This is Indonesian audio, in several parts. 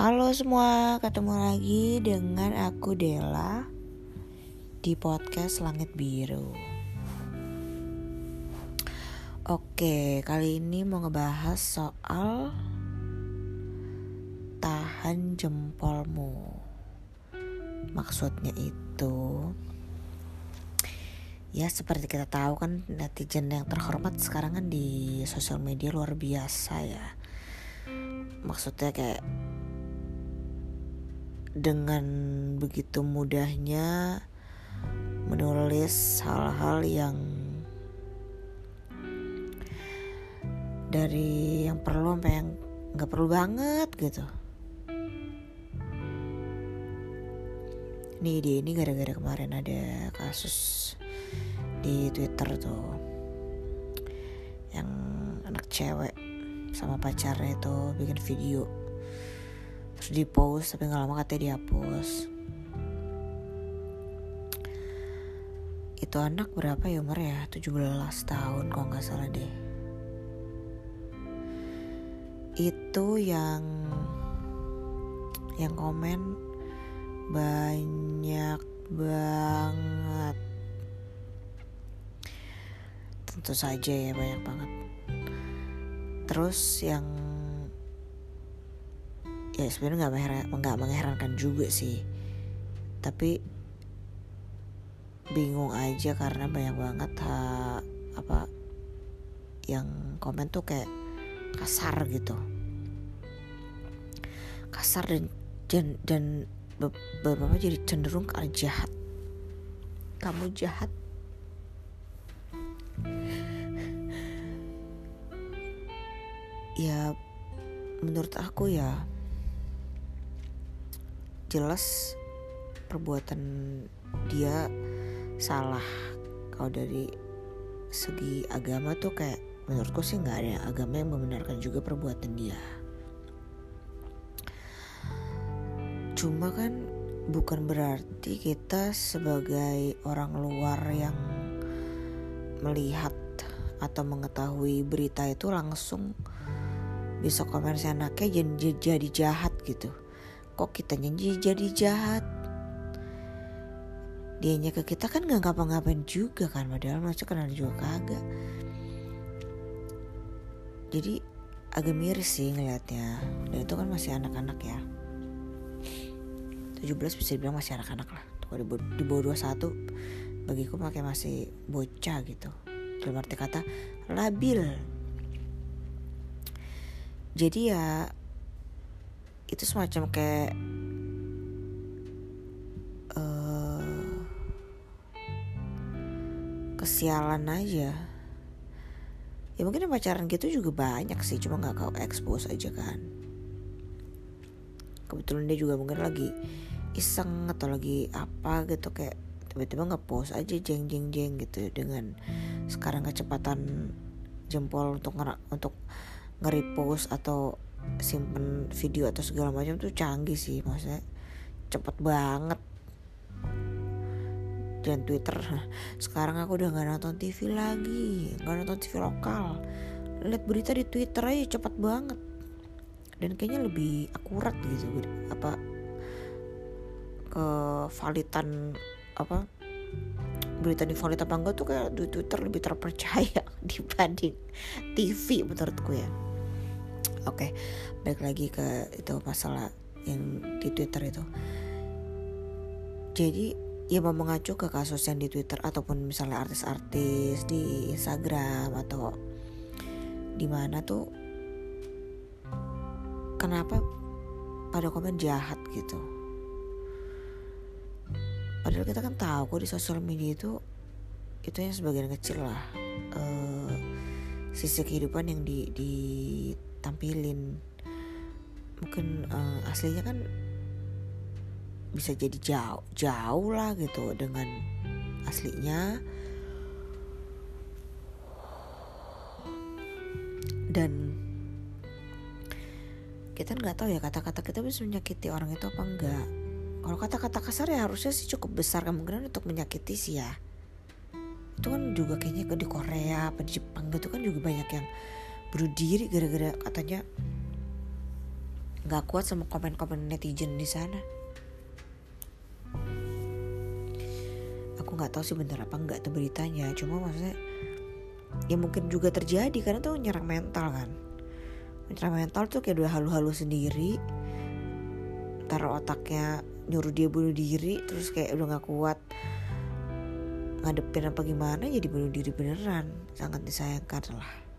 Halo semua, ketemu lagi dengan aku Dela di podcast Langit Biru. Oke, kali ini mau ngebahas soal tahan jempolmu. Maksudnya itu ya seperti kita tahu kan netizen yang terhormat sekarang kan di sosial media luar biasa ya maksudnya kayak dengan begitu mudahnya menulis hal-hal yang dari yang perlu sampai yang nggak perlu banget gitu. Ini ide ini gara-gara kemarin ada kasus di Twitter tuh. Yang anak cewek sama pacarnya itu bikin video terus di post tapi nggak lama katanya dihapus. Itu anak berapa ya umur ya? 17 tahun kalau nggak salah deh. Itu yang yang komen banyak banget. Tentu saja ya banyak banget. Terus yang ya sebenarnya nggak mengheran, nggak mengherankan juga sih. Tapi bingung aja karena banyak banget ha, apa yang komen tuh kayak kasar gitu. Kasar dan dan, dan beberapa jadi cenderung ke arah jahat. Kamu jahat. Ya menurut aku ya jelas perbuatan dia salah. Kalau dari segi agama tuh kayak menurutku sih nggak ada agama yang membenarkan juga perbuatan dia. Cuma kan bukan berarti kita sebagai orang luar yang melihat atau mengetahui berita itu langsung bisa komen si anaknya jadi, jadi jahat gitu kok kitanya jadi jahat? Dianya ke kita kan nggak ngapa-ngapain juga kan padahal macam kenal juga kagak. Jadi agak miris sih ngelihatnya dan itu kan masih anak-anak ya. 17 bisa dibilang masih anak-anak lah. Kalau di bawah 21 bagiku pakai masih bocah gitu. Dalam arti kata labil. Jadi ya itu semacam kayak uh, kesialan aja. Ya mungkin pacaran gitu juga banyak sih cuma nggak kau expose aja kan. Kebetulan dia juga mungkin lagi iseng atau lagi apa gitu kayak tiba-tiba nggak post aja jeng jeng jeng gitu dengan sekarang kecepatan jempol untuk untuk nge-repost atau simpen video atau segala macam tuh canggih sih maksudnya cepet banget. Dan Twitter sekarang aku udah nggak nonton TV lagi nggak nonton TV lokal. Lihat berita di Twitter aja cepet banget. Dan kayaknya lebih akurat gitu apa ke validan apa berita di valid apa tuh kayak di Twitter lebih terpercaya dibanding TV menurutku ya oke balik lagi ke itu masalah yang di Twitter itu. Jadi ya mau mengacu ke kasus yang di Twitter ataupun misalnya artis-artis di Instagram atau di mana tuh kenapa pada komen jahat gitu? Padahal kita kan tahu kok di sosial media itu itu yang sebagian kecil lah uh, sisi kehidupan yang di, di tampilin mungkin uh, aslinya kan bisa jadi jauh jauh lah gitu dengan aslinya. Dan kita nggak tahu ya kata-kata kita bisa menyakiti orang itu apa enggak kalau kata-kata kasar ya harusnya sih cukup besar kemungkinan untuk menyakiti sih ya. Itu kan juga kayaknya di Korea apa di Jepang gitu kan juga banyak yang bunuh diri gara-gara katanya nggak kuat sama komen-komen netizen di sana. Aku nggak tahu sih bener apa nggak tuh beritanya cuma maksudnya ya mungkin juga terjadi karena tuh nyerang mental kan. Nyerang mental tuh kayak udah halu-halu sendiri taruh otaknya nyuruh dia bunuh diri terus kayak udah nggak kuat ngadepin apa gimana jadi bunuh diri beneran. Sangat disayangkan lah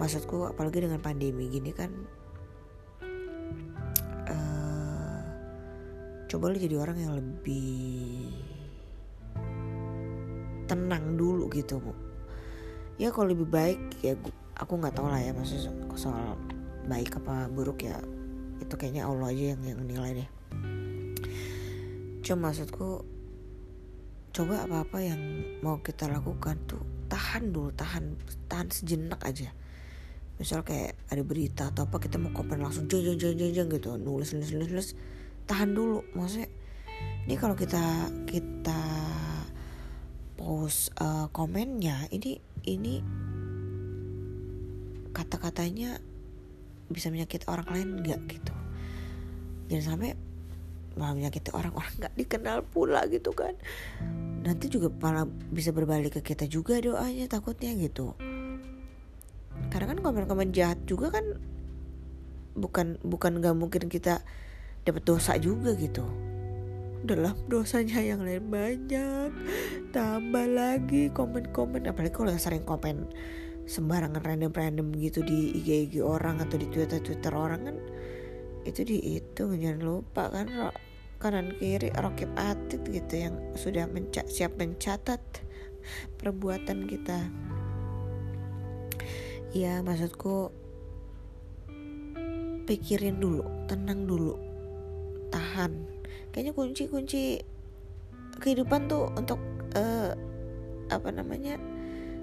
maksudku apalagi dengan pandemi gini kan uh, coba jadi orang yang lebih tenang dulu gitu bu. Ya kalau lebih baik ya aku nggak tahu lah ya maksud soal baik apa buruk ya itu kayaknya Allah aja yang yang nilai deh. Cuma maksudku coba apa-apa yang mau kita lakukan tuh tahan dulu tahan tahan sejenak aja misal kayak ada berita atau apa kita mau komen langsung jeng jeng jeng jeng, jeng gitu. Nulis nulis nulis nulis. Tahan dulu maksudnya. Ini kalau kita kita post uh, komennya ini ini kata-katanya bisa menyakiti orang lain nggak gitu. Jangan sampai malah menyakiti orang-orang nggak dikenal pula gitu kan. Nanti juga malah bisa berbalik ke kita juga doanya takutnya gitu karena kan komen-komen jahat juga kan bukan bukan nggak mungkin kita dapat dosa juga gitu. Dalam dosanya yang lain banyak. Tambah lagi komen-komen. Apalagi kalau yang sering komen sembarangan random-random gitu di IG-IG orang atau di Twitter-Twitter orang kan itu dihitung jangan lupa kan kanan kiri rokib atit gitu yang sudah menca siap mencatat perbuatan kita ya maksudku pikirin dulu tenang dulu tahan. Kayaknya kunci-kunci kehidupan tuh untuk uh, apa namanya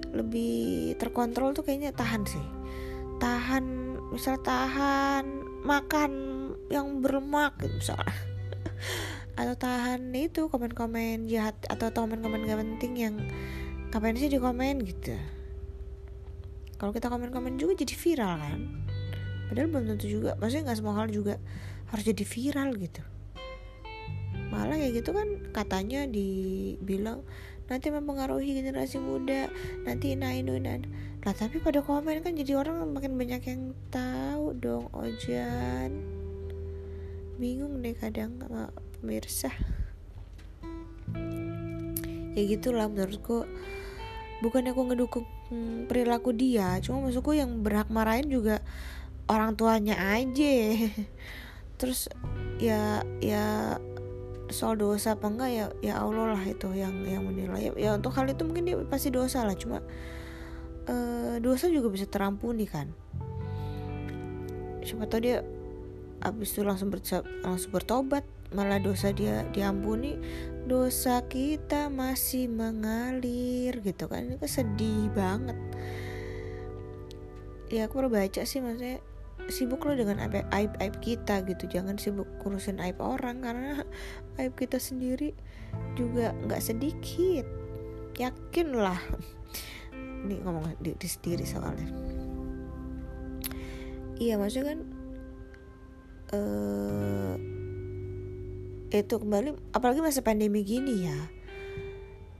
lebih terkontrol tuh kayaknya tahan sih. Tahan misal tahan makan yang berlemak gitu misalnya atau tahan itu komen-komen jahat atau komen-komen gak penting yang ngapain sih di komen gitu kalau kita komen-komen juga jadi viral kan. Padahal belum tentu juga. Maksudnya nggak semua hal juga harus jadi viral gitu. Malah kayak gitu kan katanya dibilang nanti mempengaruhi generasi muda. Nanti nah ini nah tapi pada komen kan jadi orang makin banyak yang tahu dong ojan. Bingung deh kadang sama pemirsa. Ya gitulah menurutku bukan aku ngedukung perilaku dia cuma maksudku yang berhak marahin juga orang tuanya aja. Terus ya ya soal dosa apa enggak ya ya Allah lah itu yang yang menilai. Ya, ya untuk hal itu mungkin dia pasti dosa lah cuma uh, dosa juga bisa terampuni kan. Siapa tahu dia abis itu langsung bertobat malah dosa dia diampuni dosa kita masih mengalir gitu kan. Ini kesedih banget. Ya aku baru baca sih maksudnya sibuk lo dengan aib, aib aib kita gitu. Jangan sibuk ngurusin aib orang karena aib kita sendiri juga nggak sedikit. Yakin lah ini ngomong di, di sendiri soalnya. Iya maksudnya kan uh, itu kembali apalagi masa pandemi gini ya.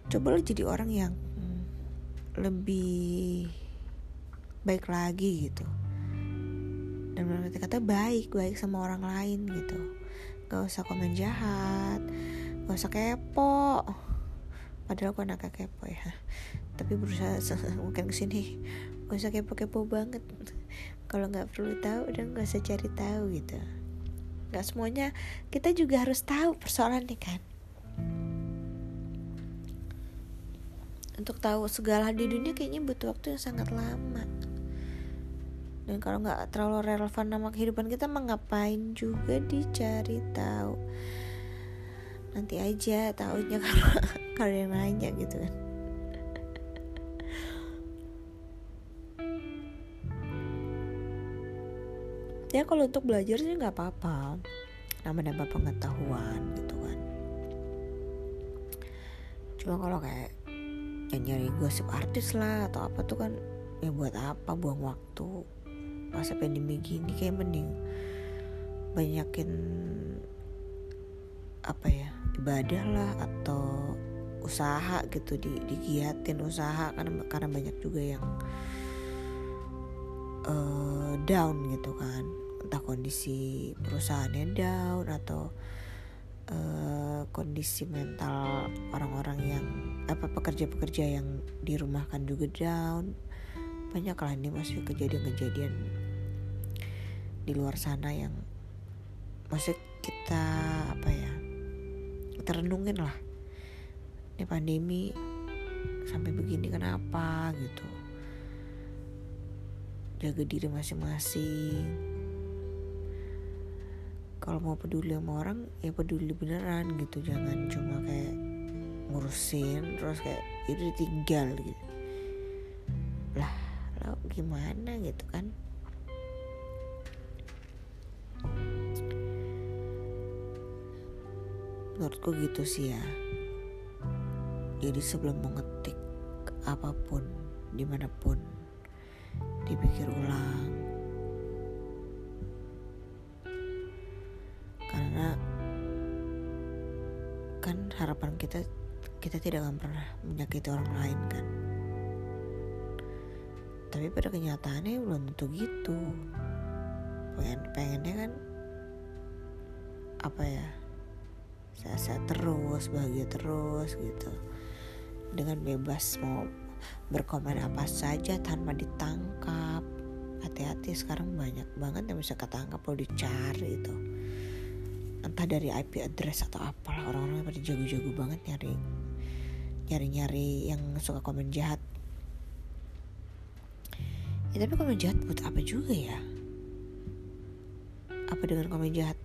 Coba lo jadi orang yang lebih baik lagi gitu. Dan berarti kata baik baik sama orang lain gitu. Gak usah komen jahat gak usah kepo. Padahal aku anak kepo ya. Tapi berusaha mungkin ke sini gak usah kepo-kepo banget. Kalau nggak perlu tahu dan gak usah cari tahu gitu nggak semuanya. Kita juga harus tahu persoalan nih kan? Untuk tahu segala di dunia kayaknya butuh waktu yang sangat lama. Dan kalau nggak terlalu relevan sama kehidupan kita mah ngapain juga dicari tahu. Nanti aja tahunya kalau yang nanya gitu kan ya kalau untuk belajar sih nggak apa-apa. Nama-nama pengetahuan gitu kan. Cuma kalau kayak yang nyari gosip artis lah atau apa tuh kan ya buat apa buang waktu. Masa pandemi gini kayak mending banyakin apa ya ibadah lah atau usaha gitu di digiatin usaha karena karena banyak juga yang uh, down gitu kan. Entah kondisi perusahaannya down atau uh, kondisi mental orang-orang yang apa pekerja-pekerja yang dirumahkan juga down. Banyak lah ini masih kejadian-kejadian di luar sana yang masih kita apa ya kita lah. Ini pandemi sampai begini kenapa gitu jaga diri masing-masing. Kalau mau peduli sama orang ya peduli beneran gitu. Jangan cuma kayak ngurusin terus kayak itu ditinggal gitu. Lah lo gimana gitu kan? Menurutku gitu sih ya. Jadi sebelum mengetik apa pun di mana pun dipikir ulang. Karena kan harapan kita kita tidak akan pernah menyakiti orang lain kan? Tapi pada kenyataannya belum tentu gitu. Pengen pengennya kan apa ya sehat-sehat terus bahagia terus gitu. Dengan bebas mau berkomen apa saja tanpa ditangkap. Hati-hati sekarang banyak banget yang bisa ketangkap kalau dicari itu. Entah dari IP address atau apalah orang-orang pada jago-jago banget nyari nyari-nyari yang suka komen jahat. Ya tapi komen jahat buat apa juga ya? Apa dengan komen jahat?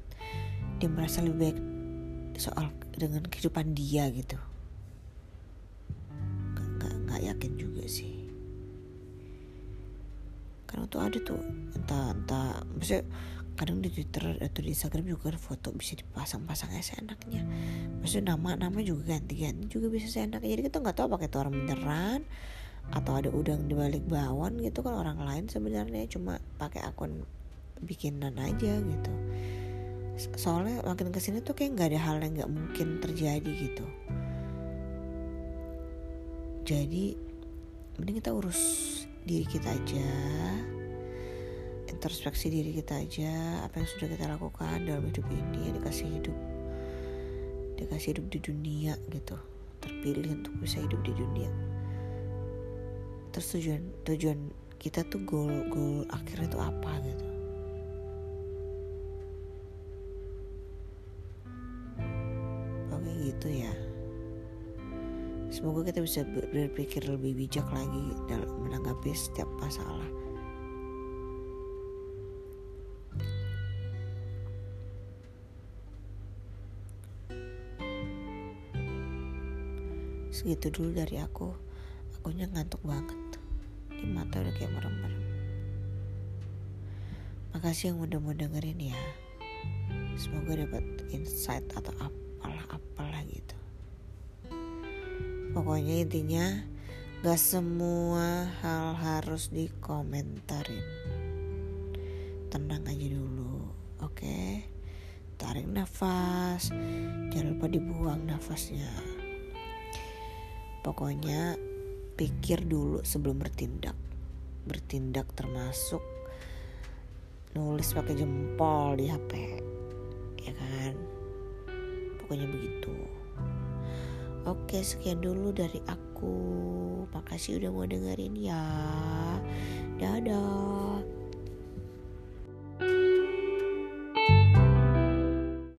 Dia merasa lebih baik soal dengan kehidupan dia gitu karena tuh ada tuh. Entah entah. Maksudnya kadang di Twitter atau di Instagram juga foto bisa dipasang-pasangnya seenaknya. Maksudnya nama-nama juga ganti-ganti juga bisa seenaknya. Jadi kita nggak tahu pakai orang beneran atau ada udang di balik bawon gitu kan orang lain sebenarnya. Cuma pakai akun bikinan aja gitu. Soalnya makin ke sini tuh kayak nggak ada hal yang nggak mungkin terjadi gitu. Jadi mending kita urus diri kita aja introspeksi diri kita aja apa yang sudah kita lakukan dalam hidup ini yang dikasih hidup. Dikasih hidup di dunia gitu. Terpilih untuk bisa hidup di dunia. Terus tujuan tujuan kita tuh goal goal akhirnya tuh apa gitu. Oke gitu ya. Semoga kita bisa berpikir lebih bijak lagi dalam menanggapi setiap masalah. Segitu dulu dari aku. Akunya ngantuk banget. Di mata udah kayak merem-merem. Makasih yang udah mau dengerin ya. Semoga dapat insight atau apalah-apalah gitu pokoknya intinya gak semua hal harus dikomentarin tenang aja dulu oke okay? tarik nafas jangan lupa dibuang nafasnya pokoknya pikir dulu sebelum bertindak. Bertindak termasuk nulis pakai jempol di HP ya kan? Pokoknya begitu. Oke sekian dulu dari aku. Makasih udah mau dengerin ya. Dadah